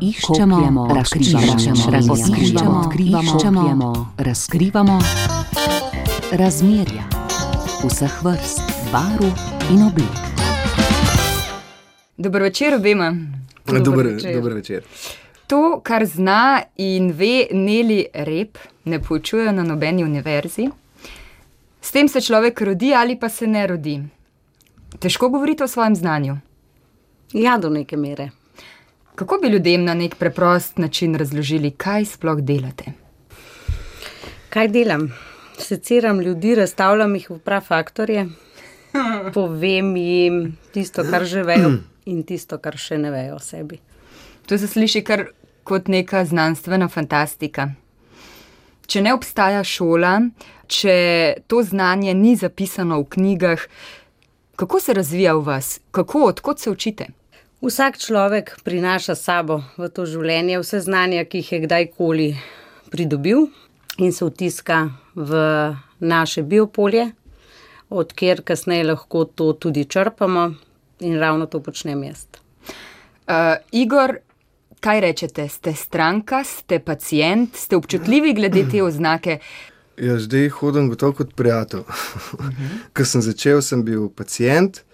Iščemo, razkrivamo, razkrivamo, odkrivamo, razkrivamo razmerja vseh vrst, barv in oblik. Dobro večer obema. Dober, dober večer. To, kar zna in ve Neli Rep, ne poučujejo na nobeni univerzi. S tem se človek rodi ali pa se ne rodi. Težko govoriti o svojem znanju. Ja, do neke mere. Kako bi ljudem na nek preprost način razložili, kaj sploh delate? Kaj delam? Seciram ljudi, razstavljam jih v prav faktorje, povem jim tisto, kar že vejo, in tisto, kar še ne vejo o sebi. To se sliši kar kot neka znanstvena fantastika. Če ne obstaja šola, če to znanje ni zapisano v knjigah, kako se razvija v vas, kako, odkot se učite? Vsak človek prinaša s sabo v to življenje vse znanja, ki jih je kdajkoli pridobil, in se vtiska v naše biopolje, odkjer kasneje lahko to tudi črpamo, in ravno to počnem jaz. Uh, Igor, kaj rečete? Ste stranka, ste pacijent, ste občutljivi glede te oznake? Ja, zdaj hodim gotovo kot prijatelj. Ko sem začel, sem bil pacijent,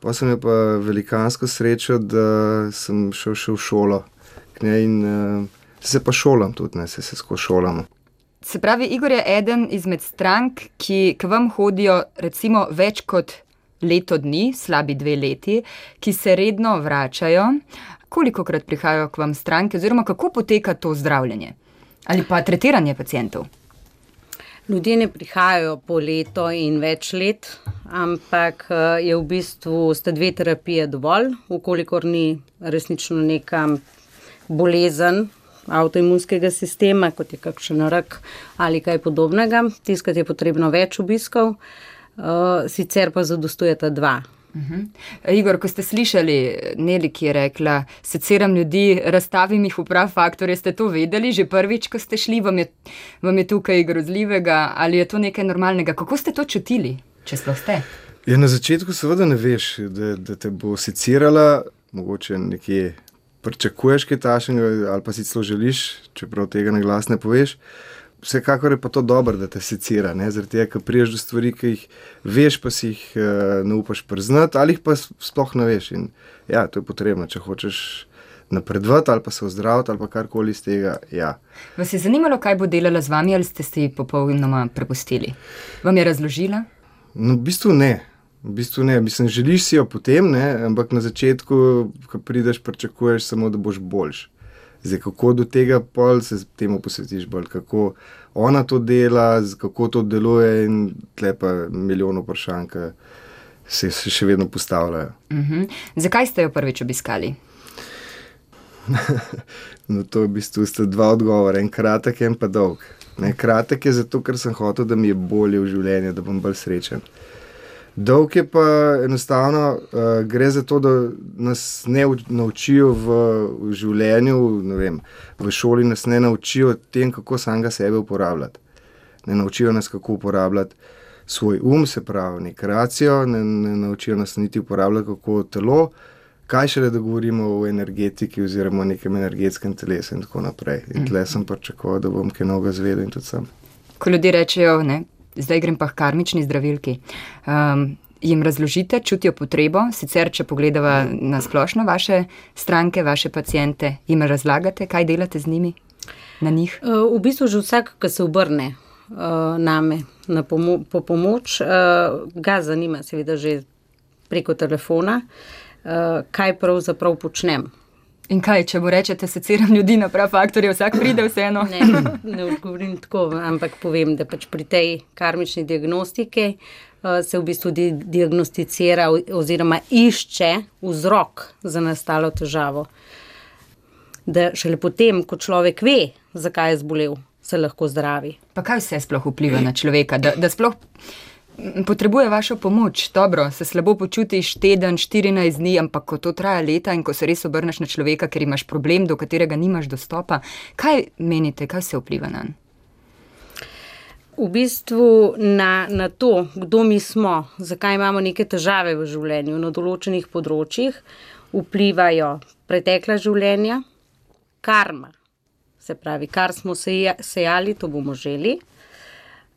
pa sem imel pa velikansko srečo, da sem šel še v šolo. Njej In uh, se pa šolam tudi, ne se, se skozi šolamo. Se pravi, Igor je eden izmed strank, ki k vam hodijo recimo več kot leto dni, slabi dve leti, ki se redno vračajo. Koliko krat prihajajo k vam stranke, oziroma kako poteka to zdravljenje ali pa tretiranje pacijentov? Ljudje ne prihajajo po leto in več let, ampak je v bistvu sta dve terapije dovolj, ukolikor ni resnično neka bolezen avtoimunskega sistema, kot je kakšen rak ali kaj podobnega. Tiskati je potrebno več obiskov, sicer pa zadostujeta dva. Igor, ko ste slišali Neli, ki je rekla, seciram ljudi, razstavim jih v prav faktorje, ste to vedeli že prvič, ko ste šli, vam je, vam je tukaj grozljivega ali je to nekaj normalnega? Kako ste to čutili, če sploh ste? Ja, na začetku seveda ne veš, da, da te bo secirala, mogoče nekje pričakuješ kaj takšnega, ali pa si celo želiš, čeprav tega na glas ne poveš. Vsekakor je pa to dobro, da te secira, ne? zaradi tega, ker priješ do stvari, ki jih veš, pa si jih uh, ne upaš priznati, ali jih pa sploh ne veš. In, ja, to je potrebno, če hočeš napredovati ali pa se ozdraviti ali pa karkoli iz tega. Ja. Vas je zanimalo, kaj bo delala z vami, ali ste se ji popolnoma prepustili? Vam je razložila? No, v bistvu ne. V bistvu ne. Mislim, želiš si jo potem, ne? ampak na začetku, ko prideš, pričakuješ samo, da boš boljš. Zdaj, kako do tega pol se temu posvetiš bolj, kako ona to dela, kako to deluje, in tle pa milijon vprašanj, ki se se še vedno postavljajo. Mhm. Zakaj ste jo prvič obiskali? No, to je v bistvu sta dva odgovora, en kratek, en pa dolg. Ne, kratek je zato, ker sem hotel, da mi je bolje v življenju, da bom bolj srečen. Dolg je pa enostavno, uh, gre za to, da nas ne uč- naučijo v, v življenju, vem, v šoli nas ne naučijo tem, kako samega sebe uporabljati. Ne naučijo nas, kako uporabljati svoj um, se pravi, nek racijo, ne, ne naučijo nas niti uporabljati kako telo, kaj šele da govorimo o energetiki oziroma o nekem energetskem telesu in tako naprej. In tle sem pričakoval, da bom kaj novega zvedel in tudi sem. Ko ljudje rečejo, ne, zdaj grem pa k karmični zdravilki. Um, jim razložite, čutijo potrebo, sicer, če pogledava na splošno vaše stranke, vaše pacijente, jim razlagate, kaj delate z njimi, na njih. Eh, V bistvu že vsak, ki se obrne uh, name na pomo po pomoč, uh, ga zanima, seveda, že preko telefona, uh, kaj pravzaprav počnem. In kaj, če mu rečete, seciram ljudi na prav faktorje, vsak pride vseeno? Ne, ne odgovorim tako, ampak povem, da pač pri tej karmični diagnostiki uh, se v bistvu di diagnosticira oziroma išče vzrok za nastalo težavo. Da šele potem, ko človek ve, zakaj je zbolel, se lahko zdravi. Pa kaj vse sploh vpliva na človeka, da, da sploh potrebuje vašo pomoč? Dobro, se slabo počutiš teden, 14 dni, ampak ko to traja leta in ko se res obrneš na človeka, ker imaš problem, do katerega nimaš dostopa, kaj menite, kaj se vpliva na njega? V bistvu na, na to, kdo mi smo, zakaj imamo neke težave v življenju na določenih področjih, vplivajo pretekla življenja, karma. Se pravi, kar smo sejali, to bomo želi.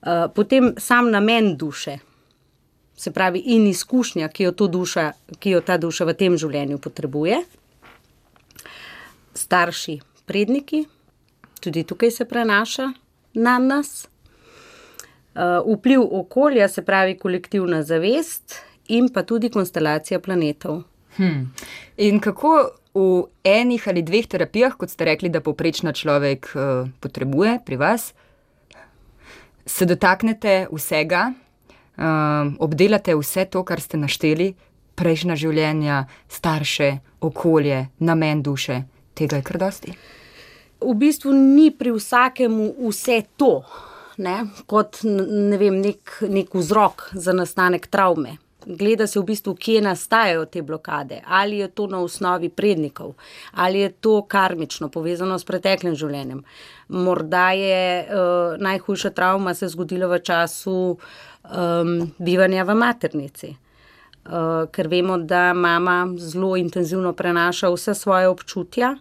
Uh, potem sam namen duše, se pravi, in izkušnja, ki jo, duša, ki jo ta duša v tem življenju potrebuje. Starši, predniki, tudi tukaj se prenaša na nas. Uh, vpliv okolja, se pravi, kolektivna zavest in pa tudi konstelacija planetov. Hmm. In kako v enih ali dveh terapijah, kot ste rekli, da poprečna človek uh, potrebuje pri vas, se dotaknete vsega, um, obdelate vse to, kar ste našteli, prejšnja življenja, starše, okolje, namen duše, tega je kar dosti. V bistvu ni pri vsakemu vse to, ne? kot ne vem, nek, nek vzrok za nastanek travme. Gleda se v bistvu, kje nastajajo te blokade, ali je to na osnovi prednikov, ali je to karmično povezano s preteklim življenjem. Morda je uh, najhujša travma se zgodila v času um, bivanja v maternici. Uh, ker vemo, da mama zelo intenzivno prenaša vse svoje občutja,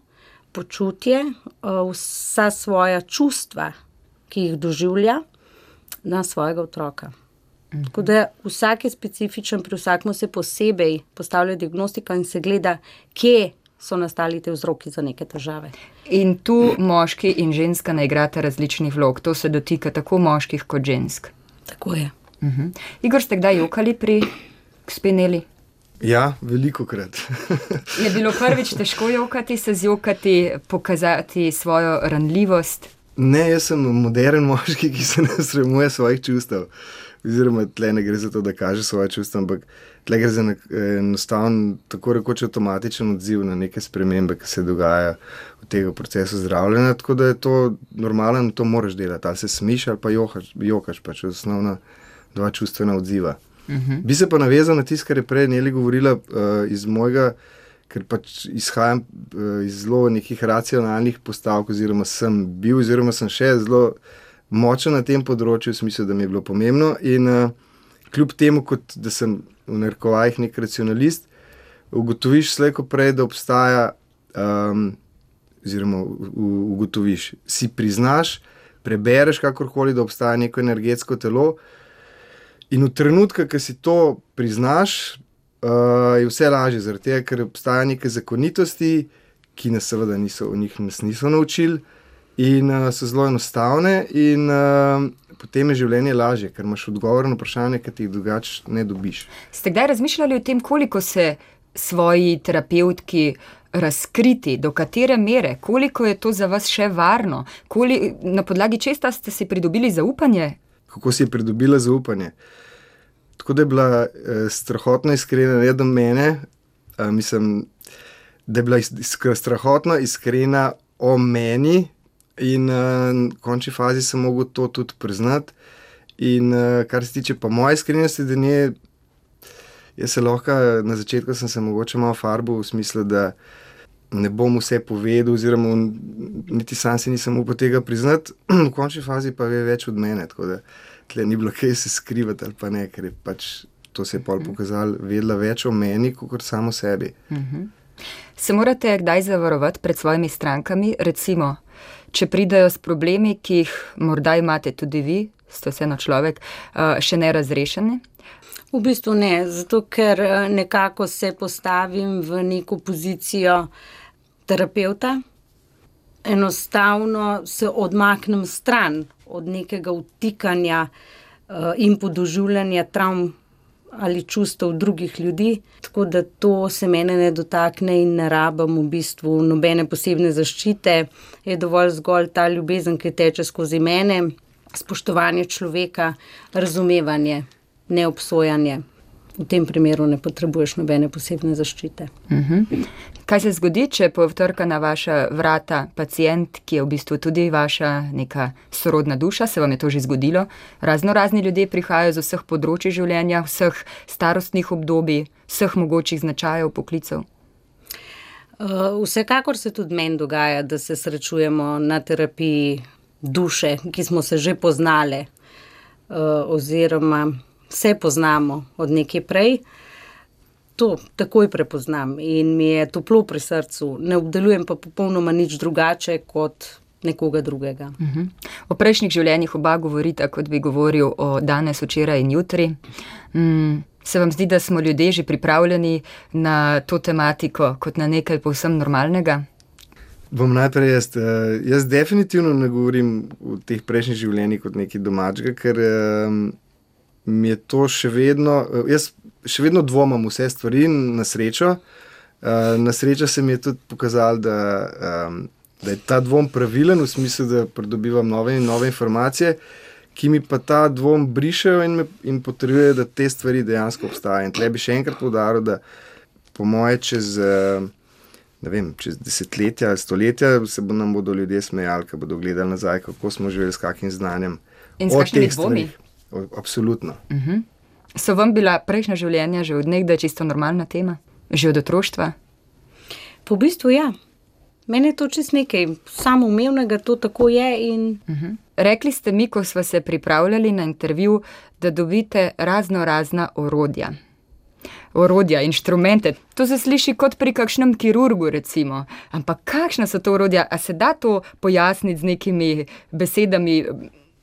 počutje, uh, vsa svoja čustva, ki jih doživlja na svojega otroka. Mhm. Tako da vsak je specifičen, pri vsakem se posebej postavlja diagnostika in se gleda, kje so nastali te vzroki za neke težave. In tu moški in ženska ne igrata različnih vlog, to se dotika tako moških kot žensk. Tako je. Uh mhm. -huh. Igor, ste kdaj jokali pri spineli? Ja, veliko krat. je bilo prvič težko jokati, se zjokati, pokazati svojo ranljivost? Ne, jaz sem moderen moški, ki se ne sramuje svojih čustev. Oziroma, tle ne gre za to, da kaže svoje čustva, ampak tle gre za enostaven, tako rekoč avtomatičen odziv na neke spremembe, ki se dogajajo v tem procesu zdravljenja. Tako da je to normalno, to moraš delati. Ali se smiš ali pa jokaš, jokaš pač osnovna dva čustvena odziva. Uh. -huh. Bi se pa navezal na tisto, kar je prej Neli govorila uh, iz mojega, ker pač izhajam uh, iz zelo nekih racionalnih postavk, oziroma sem bil, oziroma sem še zelo močen na tem področju, v smislu, da mi je bilo pomembno. In uh, kljub temu, da sem v narkovajih nek racionalist, ugotoviš slejko prej, da obstaja. Um, Oziroma, ugotoviš, si priznaš, prebereš kakorkoli, da obstaja neko energetsko telo, In v trenutku, ki si to priznaš, uh, je vse lažje, zaradi tega, ker obstajajo neke zakonitosti, ki nas seveda niso, v njih nas niso naučili in uh, so zelo enostavne. In uh, potem je življenje lažje, ker imaš odgovor na vprašanje, ki ti jih drugače ne dobiš. Ste kdaj razmišljali o tem, koliko se svoji terapevtki. Razkriti, do katere mere, koliko je to za vas še varno, Koli, na podlagi česa ste si pridobili zaupanje? Kako si pridobila zaupanje? Tako da je bila eh, strahotno iskrena, ne do mene, eh, mislim, da je bila iskra, strahotno iskrena o meni, in eh, v končni fazi sem mogel to tudi priznati. In eh, kar se tiče pa moje iskrenosti, da ni. Jaz se lahko na začetku sem se mogoče malo farbo v smislu, da ne bom vse povedal, oziroma niti sam si nisem upal tega priznati, v končni fazi pa ve več od mene. Tako da tle ni bilo kaj se skrivati ali pa ne, ker je pač to se je pol mhm. pokazalo, vedela več o meni, kot samo sebi. Mhm. Se morate kdaj zavarovati pred svojimi strankami, recimo, če pridajo s problemi, ki jih morda imate tudi vi, ste vseeno človek, eh, še ne razrešeni? V bistvu ne, zato ker eh, nekako se postavim v neko pozicijo terapeuta. Enostavno se odmaknem stran od nekega vtikanja uh, in podoživljanja travm ali čustev drugih ljudi. Tako da to se mene ne dotakne in ne rabim v bistvu nobene posebne zaščite, je dovolj zgolj ta ljubezen, ki teče skozi mene, spoštovanje človeka, razumevanje, neobsojanje v tem primeru ne potrebuješ nobene posebne zaščite. Uh mhm. -huh. Kaj se zgodi, če povtrka na vaša vrata pacijent, ki je v bistvu tudi vaša neka sorodna duša? Se vam je to že zgodilo? Razno razni ljudje prihajajo z vseh področji življenja, vseh starostnih obdobij, vseh mogočih značajev poklicev. Uh, vsekakor se tudi meni dogaja, da se srečujemo na terapiji duše, ki smo se že poznali, uh, oziroma vse poznamo od nekaj prej. to takoj prepoznam in mi je toplo pri srcu. Ne obdelujem pa popolnoma nič drugače kot nekoga drugega. Uh -huh. O prejšnjih življenjih oba govorita, kot bi govoril o danes, včeraj in jutri. Mm, se vam zdi, da smo ljudje že pripravljeni na to tematiko kot na nekaj povsem normalnega? Bom najprej jaz. Uh, jaz definitivno ne govorim o teh prejšnjih življenjih kot nekaj domačega, ker um, mi je to še vedno. Uh, jaz še vedno dvomim vse stvari na srečo. Uh, na srečo se mi je tudi pokazalo, da, um, da je ta dvom pravilen, v smislu, da pridobivam nove in nove informacije, ki mi pa ta dvom brišajo in, in potrjujejo, da te stvari dejansko obstajajo. In tle bi še enkrat povdaril, da po moje čez. Uh, Vem, čez desetletja ali stoletja se bo nam bodo ljudje smejali, ko bodo gledali nazaj, kako smo živeli, s kakšnim znanjem. In s kakšnimi dvomi? Absolutno. Uh mhm. -huh. So vam bila prejšnja življenja že od nekdaj čisto normalna tema, že od otroštva? Po bistvu ja. Meni je to čist nekaj samoumevnega, to tako je. In... Uh mhm. -huh. Rekli ste mi, ko smo se pripravljali na intervju, da dobite razno razna orodja. Orodja, inštrumente, to se sliši kot pri kakšnem kirurgu, recimo. Ampak kakšna so to orodja, a se da to pojasniti z nekimi besedami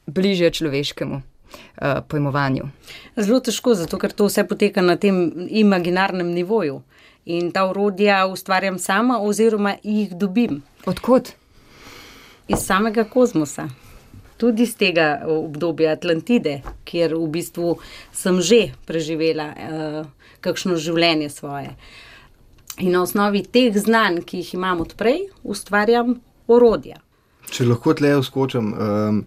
bliže človeškemu? Uh, pojmovanju. Zelo težko, zato ker to vse poteka na tem imaginarnem nivoju. In ta urodja ustvarjam sama, oziroma jih dobim. Odkot? Iz samega kozmosa. Tudi iz tega obdobja Atlantide, kjer v bistvu sem že preživela uh, kakšno življenje svoje. In na osnovi teh znanj, ki jih imam odprej, ustvarjam orodja. Če lahko tle uskočim. Um,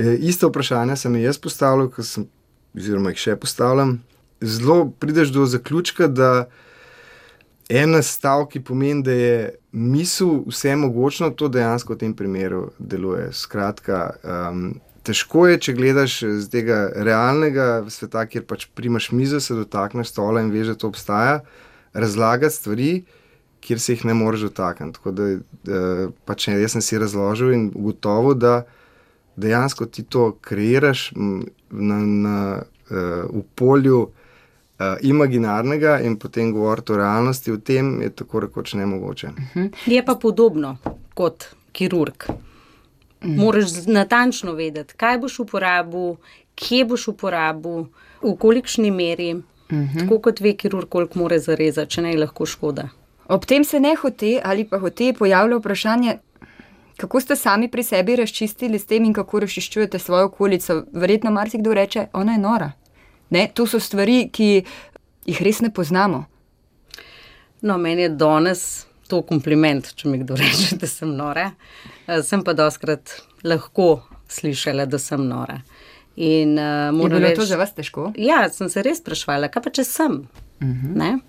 E, isto vprašanje sem jaz postavil, sem, oziroma jih še postavljam. Zelo prideš do zaključka, da en stavek pomeni, da je misel vse mogočno, to dejansko v tem primeru deluje. Skratka, um, težko je, če gledaš z tega realnega sveta, kjer pač primaš mizo, se dotakneš stola in veš, da to obstaja, razlagati stvari. Kjer se jih ne moreš dotakniti. Tako da, da pač jaz sem si razložil in ugotovil, da dejansko ti to kreiraš na, na, uh, v polju uh, imaginarnega in potem govoriti o realnosti, v tem je tako rekoč ne mogoče. Uh mhm. -huh. Je pa podobno kot kirurg. -huh. Moraš natančno vedeti, kaj boš uporabil, kje boš uporabil, v kolikšni meri. Mhm. -huh. Tako kot ve kirurg, koliko more zarezati, če ne je lahko škoda. Ob tem se ne hote ali pa hote pojavlja vprašanje, Kako ste sami pri sebi razčistili s tem in kako razčiščujete svojo okolico? Verjetno marsikdo reče, ona je nora. Ne, to so stvari, ki jih res ne poznamo. No, meni je danes to kompliment, če mi kdo reče, da sem nora. Eh, sem pa doskrat lahko slišala, da sem nora. In, uh, je bilo reč, to za vas težko? Ja, sem se res sprašvala, kaj pa če sem. Uh -huh. uh,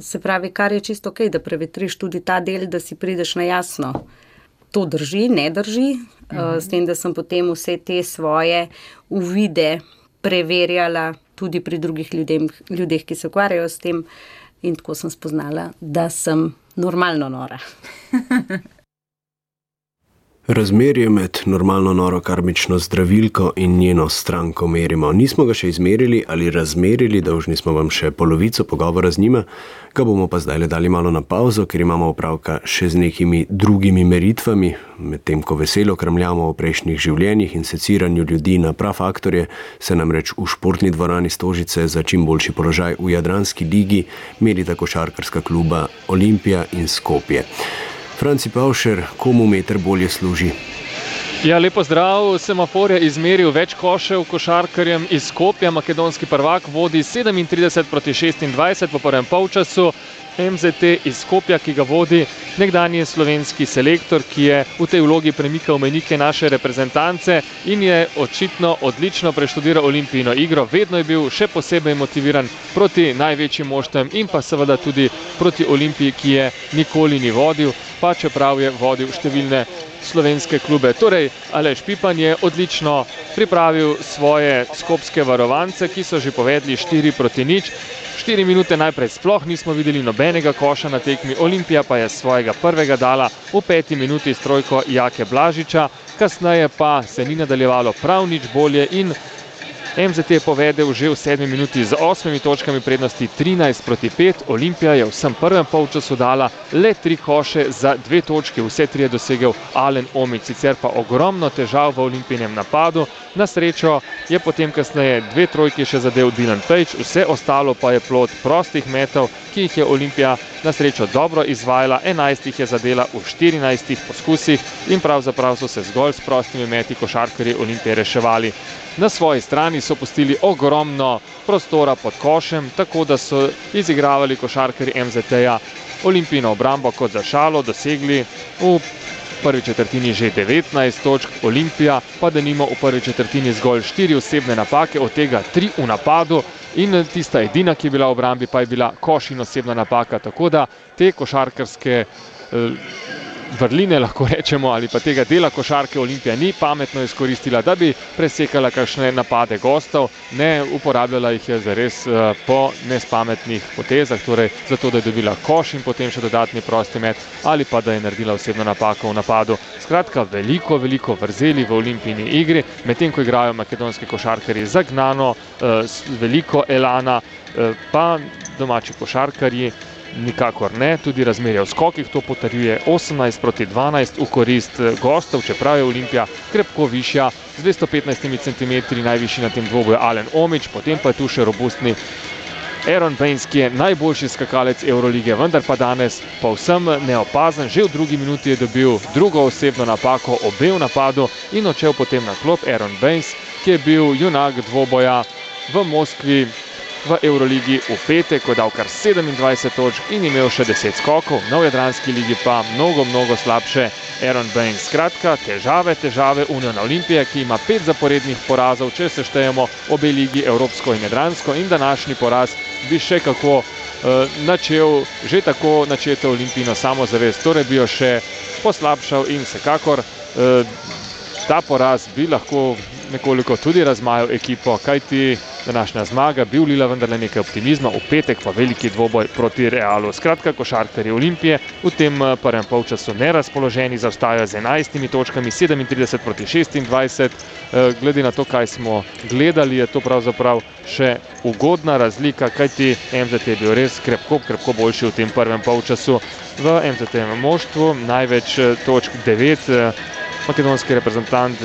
se pravi, kar je čisto ok, da prevetriš tudi ta del, da si prideš na jasno. To drži, ne drži, uh -huh. s tem, da sem potem vse te svoje uvide preverjala tudi pri drugih ljudem, ljudeh, ki se ukvarjajo s tem, in tako sem spoznala, da sem normalno nora. Razmerje med normalno noro karmično zdravilko in njeno stranko merimo. Nismo ga še izmerili ali razmerili, dolžni smo vam še polovico pogovora z njima, ga bomo pa zdaj le dali malo na pauzo, ker imamo opravka še z nekimi drugimi meritvami. Medtem ko veselo krmljamo o prejšnjih življenjih in seciranju ljudi na prav faktorje, se nam reč v športni dvorani Stožice za čim boljši položaj v Jadranski ligi merita košarkarska kluba Olimpija in Skopje. Franci Pavšer, komu meter bolje služi? Ja, lepo zdrav, semafor je izmeril več košev košarkarjem iz Skopja. Makedonski prvak vodi 37 proti 26 v prvem polčasu. MZT iz Skopja, ki ga vodi nekdanji slovenski selektor, ki je v tej vlogi premikal menike naše reprezentance in je očitno odlično preštudiral olimpijino igro. Vedno je bil še posebej motiviran proti največjim moštem in pa seveda tudi proti olimpiji, ki je nikoli ni vodil, pa čeprav je vodil številne slovenske klube. Torej, Aleš Pipan je odlično pripravil svoje skopske varovance, ki so že povedli 4 proti nič. Štiri minute najprej sploh nismo videli nobenega koša na tekmi, Olimpija pa je svojega prvega dala v peti minuti s trojko Jake Blažiča, kasneje pa se ni nadaljevalo prav nič bolje in MZT je povedal že v sedmi minuti z osmimi točkami prednosti 13 proti 5. Olimpija je v vsem prvem polčasu dala le tri koše za dve točke, vse tri je dosegel Alen Omic, sicer pa ogromno težav v olimpijnem napadu. Na srečo je potem kasneje dve trojke še zadev Dylan Page, vse ostalo pa je plot prostih metov, ki jih je Olimpija na srečo dobro izvajala, 11 jih je zadela v 14 poskusih in pravzaprav so se zgolj s prostimi meti košarkarji Olimpije reševali. Na svoji strani so pustili ogromno prostora pod košem, tako da so izigravali košarkarji MZT-ja Olimpijino obrambo kot za šalo, dosegli v prvi četrtini že 19 točk, Olimpija pa da nima v prvi četrtini zgolj 4 osebne napake, od tega 3 v napadu. In tista edina, ki je bila v obrambi, pa je bila koš in osebna napaka. Tako da te košarkarske eh, vrline, lahko rečemo, ali pa tega dela košarke Olimpija ni pametno izkoristila, da bi presekala kakšne napade gostov, ne uporabljala jih je zares uh, po nespametnih potezah, torej zato, da je dobila koš in potem še dodatni prosti met, ali pa da je naredila osebno napako v napadu. Skratka, veliko, veliko vrzeli v olimpijni igri, medtem ko igrajo makedonski košarkari zagnano, uh, veliko elana, uh, pa domači košarkarji nikakor ne, tudi razmerje v skokih to potrjuje 18 proti 12 v korist eh, gostov, čeprav je Olimpija krepko višja z 215 cm, najvišji na tem dvoboju Alen Omič, potem pa je tu še robustni Aaron Baines, ki je najboljši skakalec Eurolige, vendar pa danes povsem neopazen. Že v drugi minuti je dobil drugo osebno napako, obe v napadu in odšel potem na klop Aaron Baines, ki je bil junak dvoboja v Moskvi v Euroligi v petek, ko je dal kar 27 točk in imel še 10 skokov, v Jadranski ligi pa mnogo, mnogo slabše. Aaron Baines. Skratka, težave, težave Uniona Olimpije, ki ima pet zaporednih porazov, če seštejemo obe ligi, Evropsko in Jadransko, in današnji poraz bi še kako uh, načel, že tako načeto olimpijno samozavest, torej bi jo še poslabšal in vsekakor uh, ta poraz bi lahko nekoliko tudi razmajal ekipo, kajti današnja zmaga bi vlila vendarle nekaj optimizma, v petek pa veliki dvoboj proti Realu. Skratka, košarkarji Olimpije v tem eh, prvem polčasu nerazpoloženi, zaostajajo z 11 točkami, 37 proti 26. Eh, glede na to, kaj smo gledali, je to pravzaprav še ugodna razlika, kajti MZT je bil res krepko, krepko boljši v tem prvem polčasu. V MZT-em moštvu največ eh, točk 9, makedonski reprezentant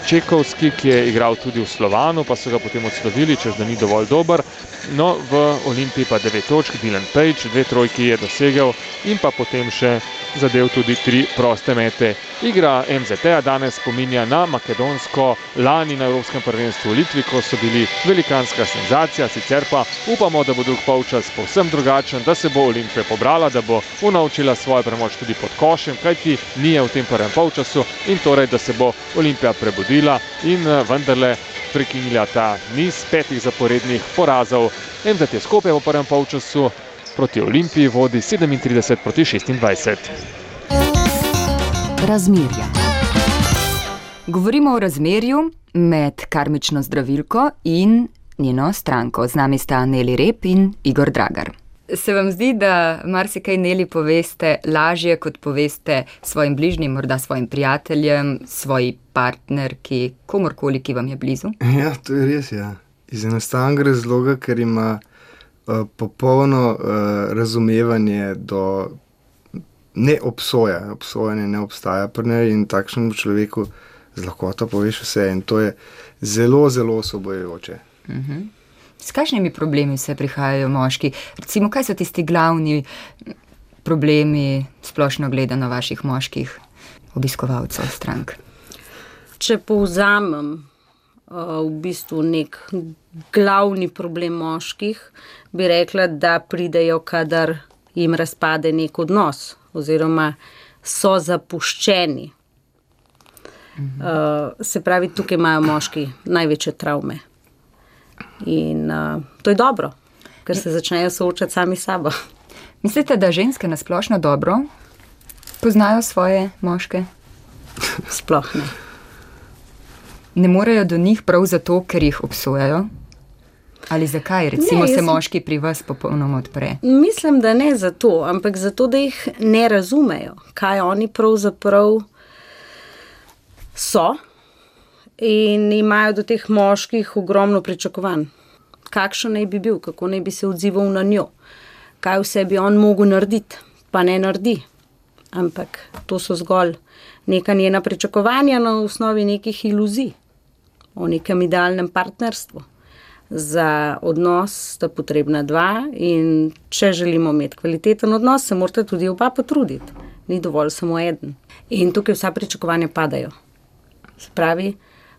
Čekovski, ki je igral tudi v Slovanu, pa so ga potem odslovili, čež da ni dovolj dober. No, v Olimpiji pa 9 točk, Dylan Page, dve trojki je dosegel in pa potem še zadev tudi tri proste mete. Igra MZT-a danes spominja na makedonsko lani na Evropskem prvenstvu v Litvi, ko so bili velikanska senzacija, sicer pa upamo, da bo drug polčas povsem drugačen, da se bo Olimpija pobrala, da bo unovčila svojo premoč tudi pod košem, kajti nije v tem prvem polčasu in torej, da se bo Olimpija prebudila in eh, vendarle prekinila ta niz petih zaporednih porazov. MZT Skopje v prvem polčasu proti Olimpiji vodi 37 proti 26. Razmerja. Govorimo o razmerju med karmično zdravilko in njeno stranko. Z nami sta Neli Rep in Igor Dragar. Se vam zdi, da marsikaj Neli poveste lažje, kot poveste svojim bližnjim, morda svojim prijateljem, svoji partnerki, komorkoli, ki vam je blizu? Ja, to je res. Ja. Iz enostavnega razloga, ker ima uh, popolno uh, razumevanje do ne obsoja, obsojanje ne obstaja pri njej in takšnemu človeku z lahkoto poveš vse. In to je zelo, zelo osobojujoče. Uh mhm. -huh. S kakšnimi problemi se prihajajo moški? Recimo, kaj so tisti glavni problemi, splošno gledano, vaših moških obiskovalcev strank? Če povzamem uh, v bistvu nek glavni problem moških, bi rekla, da pridejo, kadar jim razpade nek odnos, oziroma so zapuščeni. Uh, se pravi, tukaj imajo moški največje travme. In uh, to je dobro, ker se začnejo soočati sami s sabo. Mislite, da ženske nasplošno dobro poznajo svoje moške? Sploh ne. Ne morejo do njih prav zato, ker jih obsojajo? Ali zakaj, recimo, ne, se moški pri vas popolnoma odpre? Mislim, da ne zato, ampak zato, da jih ne razumejo, kaj oni pravzaprav so in imajo do teh moških ogromno pričakovanj. Kakšen naj bi bil, kako naj bi se odzival na njo, kaj vse bi on mogel narediti, pa ne naredi. Ampak to so zgolj neka njena pričakovanja na osnovi nekih iluzij o nekem idealnem partnerstvu. Za odnos sta potrebna dva, in če želimo imeti kvaliteten odnos, se morate tudi oba potruditi, ni dovolj samo eden. In tukaj vsa pričakovanja padajo. Se pravi,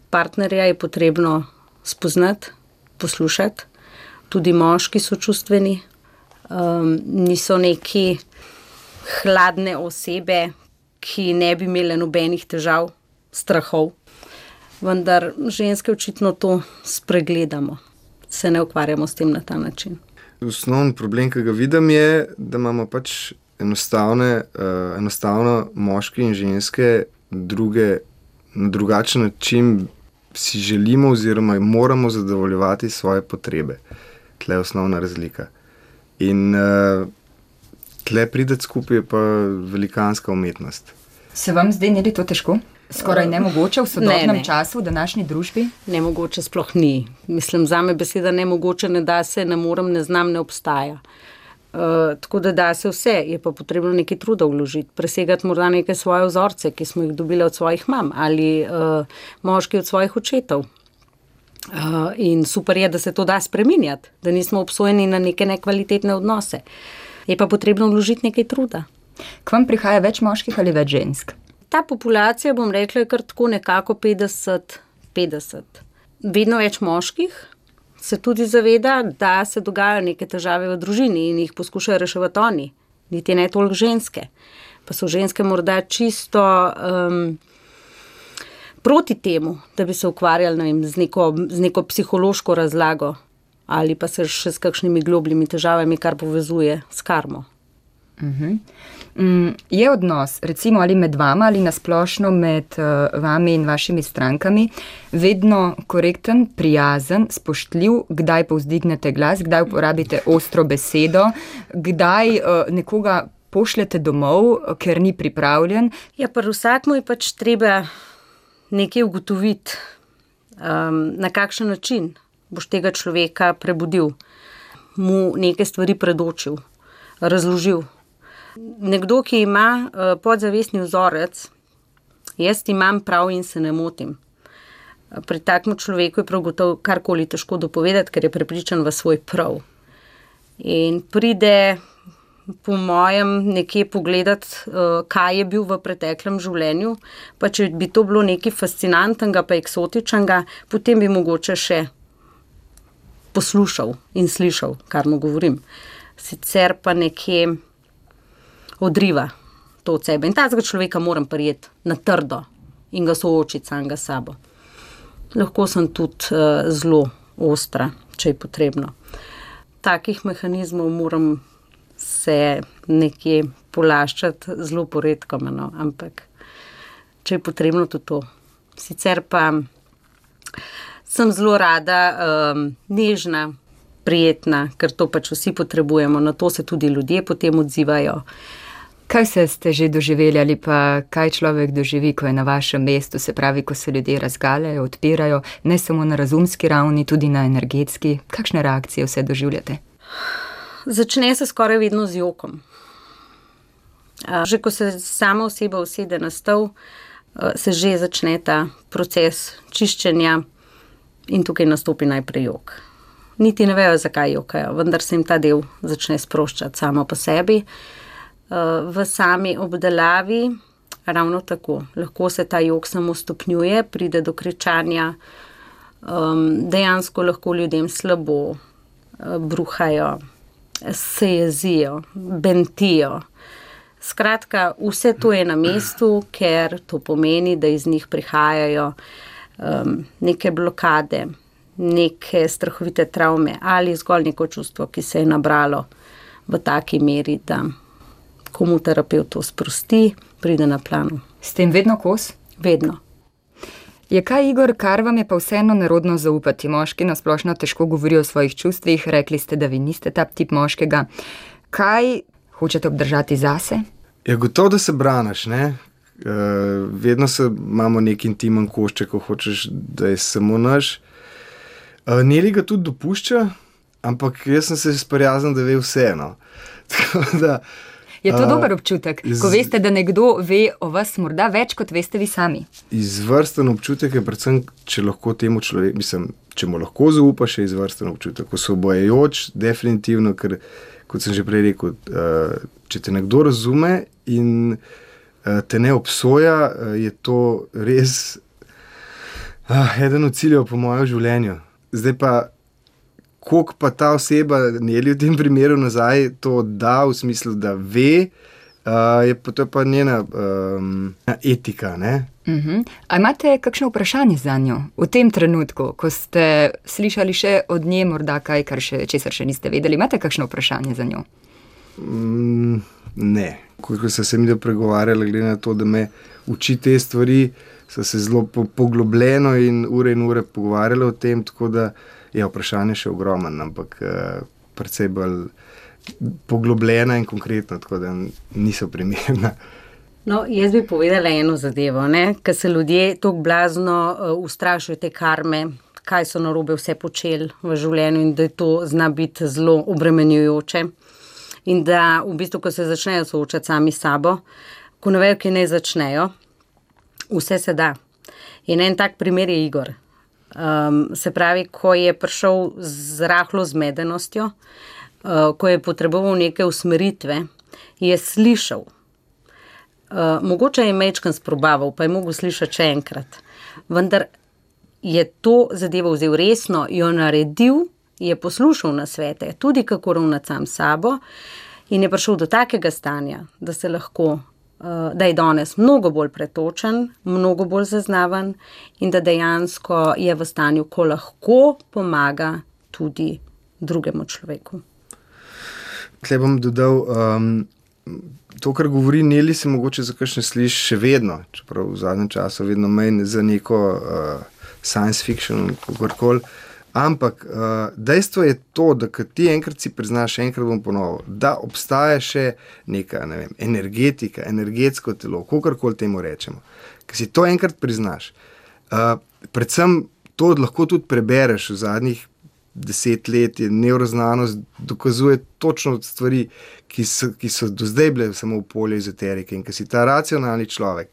partnerja je potrebno spoznati, poslušati, tudi moški so čustveni, um, niso neki hladne osebe, ki ne bi imele nobenih težav, strahov. Vendar ženske očitno to spregledamo, se ne ukvarjamo s tem na ta način. Osnovni problem, ki ga vidim, je, da imamo pač enostavne, uh, enostavno moški in ženske druge, na drugačen način si želimo, oziroma moramo zadovoljevati svoje potrebe. Tle je osnovna razlika. In uh, tle prideti skupaj je pa velikanska umetnost. Se vam da je to težko? Skoraj nemogoče v sodobnem ne, ne. času, v današnji družbi? Nemogoče sploh ni. Mislim, za me beseda nemogoče ne da se, ne morem, ne znam, ne obstaja. Uh, tako da da se vse, je pa potrebno nekaj truda vložiti, presegati morda neke svoje vzorce, ki smo jih dobili od svojih mam ali uh, moški od svojih očetov. Uh, in super je, da se to da spremenjati, da nismo obsojeni na neke nekvalitetne odnose. Je pa potrebno vložiti nekaj truda. K vam prihaja več moških ali več žensk? Ta populacija, bom rekla, je kar tako nekako 50-50. Vedno več moških se tudi zaveda, da se dogajajo neke težave v družini in jih poskušajo reševati oni, niti ne toliko ženske. Pa so ženske morda čisto um, proti temu, da bi se ukvarjali vem, z, neko, z neko psihološko razlago ali pa se še s kakšnimi globljimi težavami, kar povezuje s karmo. Uh mhm. -huh. Mm, je odnos, recimo ali med vama ali nasplošno med uh, vami in vašimi strankami, vedno korekten, prijazen, spoštljiv, kdaj povzdignete glas, kdaj uporabite ostro besedo, kdaj uh, nekoga pošljete domov, ker ni pripravljen. Ja, pa vsakmu je pač treba nekaj ugotoviti, um, na kakšen način boš tega človeka prebudil, mu nekaj stvari predočil, razložil nekdo, ki ima uh, podzavestni vzorec, jaz imam prav in se ne motim. Pri takem človeku je prav gotovo karkoli težko dopovedati, ker je prepričan v svoj prav. In pride, po mojem, nekje pogledati, uh, kaj je bil v preteklem življenju. Pa če bi to bilo nekaj fascinantnega, pa eksotičnega, potem bi mogoče še poslušal in slišal, kar mu govorim. Sicer pa nekje odriva to od sebe. In tazga človeka moram prijeti na trdo in ga soočiti samega sabo. Lahko sem tudi uh, zelo ostra, če je potrebno. Takih mehanizmov moram se nekje polaščati zelo poredko, no, ampak če je potrebno tudi to. Sicer pa sem zelo rada, um, nežna, prijetna, ker to pač vsi potrebujemo, na to se tudi ljudje potem odzivajo. Kaj vse ste že doživeli ali pa kaj človek doživi, ko je na vašem mestu, se pravi, ko se ljudje razgaljajo, odpirajo, ne samo na razumski ravni, tudi na energetski? Kakšne reakcije vse doživljate? Začne se skoraj vedno z jokom. Že ko se sama oseba usede na stol, se že začne ta proces čiščenja in tukaj nastopi najprej jok. Niti ne vejo, zakaj jokajo, vendar se jim ta del začne sproščati samo po sebi v sami obdelavi, ravno tako. Lahko se ta jog samo stopnjuje, pride do kričanja, um, dejansko lahko ljudem slabo, uh, bruhajo, se jezijo, bentijo. Skratka, vse to je na mestu, ker to pomeni, da iz njih prihajajo um, neke blokade, neke strahovite travme ali zgolj neko čustvo, ki se je nabralo v taki meri, da komu terapeut to sprosti, pride na plano. S tem vedno kos? Vedno. Je kaj, Igor, kar vam je pa vseeno narodno zaupati? Moški na splošno težko govorijo o svojih čustvih, rekli ste, da vi niste ta tip moškega. Kaj hočete obdržati zase? Je ja, gotovo, da se braniš. Ne? Uh, vedno se imamo neki intimen košček, ko hočeš, da je samo naš. Uh, Neli ga tudi dopušča, ampak jaz sem se sprijaznil, da ve vseeno. da, je to uh, dober občutek, iz, ko veste, da nekdo ve o vas morda več, kot veste vi sami? Izvrsten občutek je predvsem, če lahko temu človeku, mislim, če mu lahko zaupaš, je izvrsten občutek. Bojajoč, definitivno, ker, kot sem že prej rekel, uh, če te nekdo razume in uh, te ne obsoja, uh, je to res uh, eden od ciljev po mojem življenju. Zdaj pa koliko pa ta oseba, ne le v tem primeru, nazaj to da, v smislu, da ve, uh, je pa to pa njena um, etika. Uh mhm. -huh. Imate kakšno vprašanje za njo v tem trenutku, ko ste slišali še od nje, morda kaj, kar še, česar še niste vedeli? Imate kakšno vprašanje za njo? Mm, ne. Ko so se mi dopregovarjali, glede na to, da me uči te stvari, so se zelo poglobljeno in ure in ure pogovarjali o tem. Tako da uh, je vprašanje še ogromno, ampak uh, precej bolj poglobljena in konkretna, tako da niso primerna. No, jaz bi povedala eno zadevo, ker se ljudje tako blazno uh, ustrašijo te karme, kaj so na robe vse počeli v življenju in da to zna biti zelo obremenjujoče. In da v bistvu, ko se začnejo soočati sami s sabo, ko ne vejo, kaj naj začnejo, vse se da. In en tak primer je Igor. Um, se pravi, ko je prišel z rahlo zmedenostjo, uh, ko je potreboval neke usmeritve, je slišal. Uh, mogoče je mečkan sprobaval, pa je mogel slišati še enkrat. Vendar je to zadevo vzel resno, jo naredil, je poslušal na svete, tudi kako ravnati sam sabo, in je prišel do takega stanja, da se lahko da je danes mnogo bolj pretočen, mnogo bolj zaznaven in da dejansko je v stanju, ko lahko pomaga tudi drugemu človeku. Tle bom dodal, um, to, kar govori Neli, se mogoče za kakšne sliši še vedno, čeprav v zadnjem času vedno meni za neko uh, science fiction, kako koli. Ampak uh, dejstvo je to, da ti enkrat si priznaš, enkrat bom ponovil, da obstaja še neka ne vem, energetika, energetsko telo, kako koli temu rečemo. Ker si to enkrat priznaš. Uh, predvsem to lahko tudi prebereš v zadnjih deset let, je neuroznanost dokazuje točno stvari, ki so, ki so do zdaj bile samo v polju ezoterike. In ker si ta racionalni človek,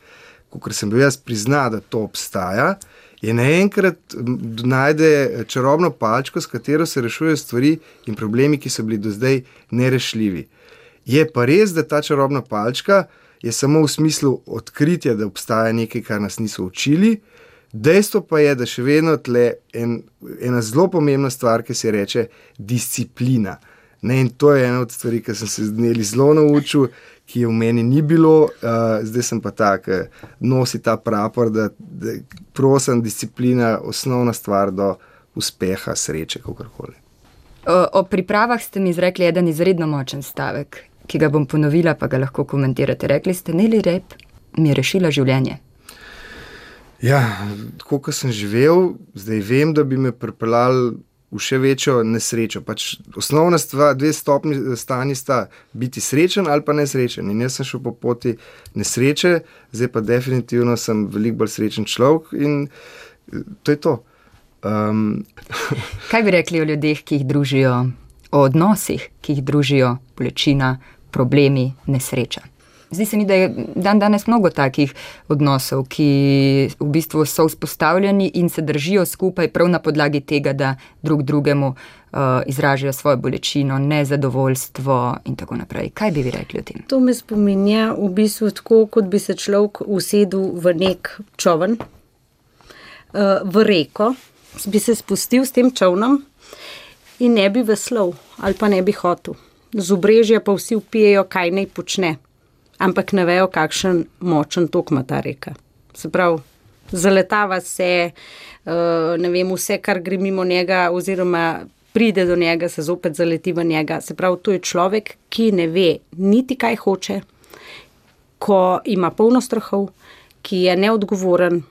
kot sem bil jaz, prizna, da to obstaja je naenkrat najde čarobno palčko, s katero se rešujejo stvari in problemi, ki so bili do zdaj nerešljivi. Je pa res, da ta čarobna palčka je samo v smislu odkritja, da obstaja nekaj, kar nas niso učili. Dejstvo pa je, da še vedno tle en, ena zelo pomembna stvar, ki se reče disciplina. Ne, in to je ena od stvari, ki sem se dnevno zelo naučil, ki je v meni ni bilo, uh, zdaj sem pa tak, nosi ta prapor, da, da prosim, disciplina, osnovna stvar do uspeha, sreče, kako koli. O, o pripravah ste mi izrekli en izredno močen stavek, ki ga bom ponovila, pa ga lahko komentirate. Rekli ste, ne li rep, mi je rešila življenje. Ja, tako kot sem živel, zdaj vem, da bi me pripeljali v še večjo nesrečo. Pač osnovna stvar, dve stopni stanja sta biti srečen ali pa nesrečen. In jaz sem šel po poti nesreče, zdaj pa definitivno sem veliko bolj srečen človek in eh, to je to. Um. Kaj bi rekli o ljudeh, ki jih družijo, o odnosih, ki jih družijo bolečina, problemi, nesreča? Zdi se mi, da je dan danes mnogo takih odnosov, ki v bistvu so vzpostavljeni in se držijo skupaj prav na podlagi tega, da drug drugemu uh, izražajo svojo bolečino, nezadovoljstvo in tako naprej. Kaj bi vi rekli o tem? To me spominja v bistvu tako, kot bi se človek usedel v nek čovn, uh, v reko, bi se spustil s tem čovnom in ne bi veslal ali pa ne bi hotel. Z obrežja pa vsi upijejo, kaj naj počne ampak ne vejo, kakšen močen tok ima ta reka. Se pravi, zaletava se, uh, ne vem, vse, kar gre mimo njega, oziroma pride do njega, se zopet zaleti v njega. Se pravi, to je človek, ki ne ve niti kaj hoče, ko ima polno strahov, ki je neodgovoren.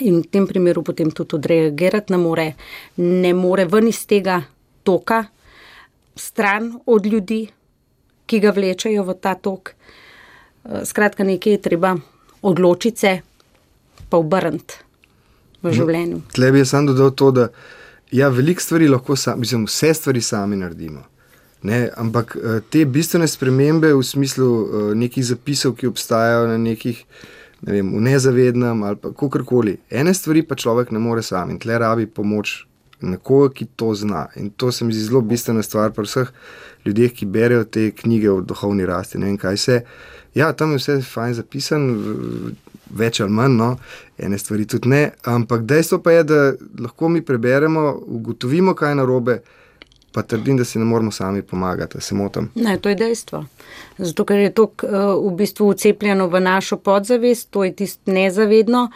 In v tem primeru potem tudi odreagirati ne more, ne more ven iz tega toka, stran od ljudi, ki ga vlečajo v ta tok. Uh, Skratka, nekaj je treba odločiti se, pa obrniti v življenju. Tle bi jaz sam dodal to, da ja, veliko stvari lahko sami, mislim, vse stvari sami naredimo. Ne, ampak eh, te bistvene spremembe v smislu uh, nekih zapisov, ki obstajajo na nekih, ne vem, v nezavednem ali pa kakorkoli, ene stvari pa človek ne more sam in tle rabi pomoč nekoga, ki to zna. In to se mi zdi zelo bistvena stvar pri vseh ljudeh, ki berejo te knjige o duhovni rasti. Ne vem, kaj se. Ja, tam je vse fajn zapisan, več ali manj, no, ene stvari tudi ne. Ampak dejstvo pa je, da lahko mi preberemo, ugotovimo, kaj je narobe. Pa trdim, da si ne moramo sami pomagati, se motim. Ne, to je dejstvo. Zato, ker je to uh, v bistvu ucepljeno v našo podzavest, to je tisto nezavedno,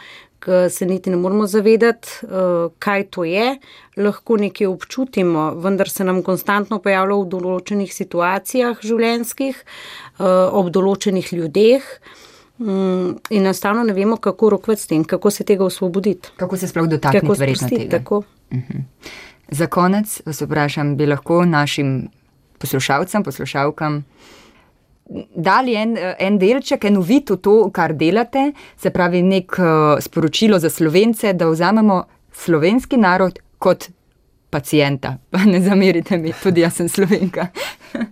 ki se niti ne moramo zavedati, uh, kaj to je. Lahko nekaj občutimo, vendar se nam konstantno pojavlja v določenih situacijah življenjskih, uh, ob določenih ljudeh. Um, in enostavno ne vemo, kako rokovati s tem, kako se tega osvoboditi. Kako se sploh dotakniti verjetno tega. Tako. Uh -huh. Za konec vas vprašam, bi lahko našim poslušalcem, poslušalkam dali en, en delček, en uvid v to, kar delate, se pravi, nek sporočilo za slovence, da vzamemo slovenski narod kot pacijenta. Ne zamerite mi, tudi jaz sem slovenka.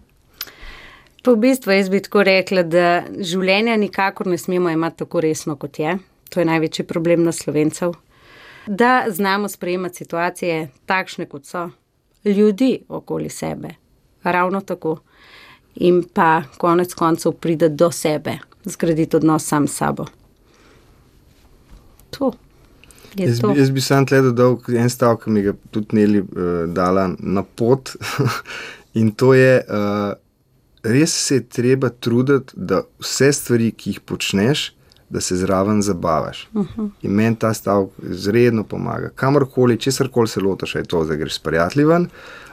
Po bistvu jaz bi tako rekla, da življenja nikakor ne smemo imeti tako resno, kot je. To je največji problem na slovencev. Da znamo sprejemati situacije takšne, kot so, ljudi okoli sebe, ravno tako in pa konec koncev pride do sebe, zgraditi odnos sam s sabo. To. Jaz, to. jaz bi sam tle dodal en stavek, ki mi ga tudi Neli uh, dala na pot. in to je, uh, res se je treba truditi, da vse stvari, ki jih počneš, da se zraven zabavaš. Uh mhm. -huh. In meni ta stavek izredno pomaga. Kamorkoli, česarkoli se lotaš, je to, da greš s prijateljem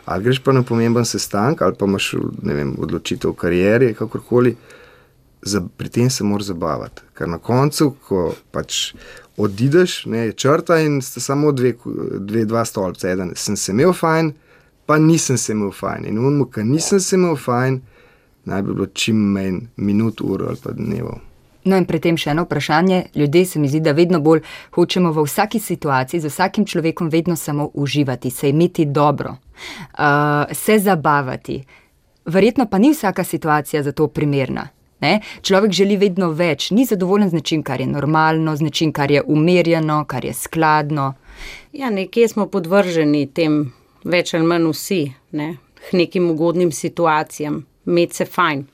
ali greš pa na pomemben sestanek, ali pa imaš vem, odločitev v karieri, kakorkoli, za, pri tem se moraš zabavati. Ker na koncu, ko pač odideš, ne, je črta in sta samo dve, dve dva stolpca. Eden sem se imel fajn, pa nisem se imel fajn. In unmo, ker nisem se imel fajn, naj bi bilo čim manj minut, ur ali pa dnevov. No, in pri tem še eno vprašanje. Ljudje se mi zdi, da vedno bolj hočemo v vsaki situaciji, z vsakim človekom, vedno samo uživati, se imeti dobro, se zabavati. Verjetno pa ni vsaka situacija za to primerna. Ne? Človek želi vedno več, ni zadovoljen z nečim, kar je normalno, z nečim, kar je umirjeno, kar je skladno. Ja, nekje smo podvrženi tem, več ali manj vsi, ne? nekim ugodnim situacijam, med se fajn.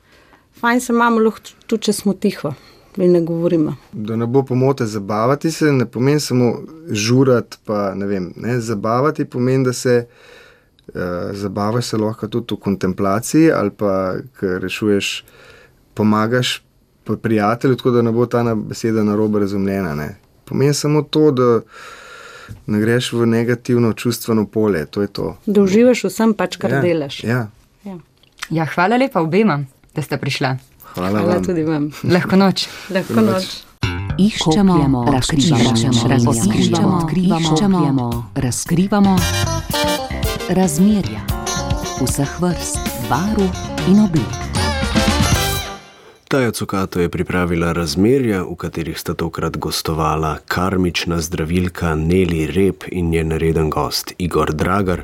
Fajn se imamo lahko tudi, če smo tiho mi ne govorimo. Da ne bo pomote, zabavati se ne pomeni samo žurati. Pa, ne vem, ne, zabavati pomeni, da se uh, zabavaš se lahko tudi v kontemplaciji ali pa rešuješ, pomagaš prijatelju, tako da ne bo ta beseda na robu razumljena. Ne. Pomeni samo to, da ne greš v negativno čustveno polje. To to. Da uživaš vsem, pač kar ja, delaš. Ja. Ja. Ja, hvala lepa obema, da ste prišla. Hvala, Hvala tudi vam. Lahko noč. Lahko noč. Iščemo, razkrivamo, razkrivamo, iščemo, razkrivamo razmerja vseh vrst, barv in oblik. Taja Cukato je pripravila razmerja, v katerih sta tokrat gostovala karmična zdravilka Neli Rep in njen reden gost Igor Dragar.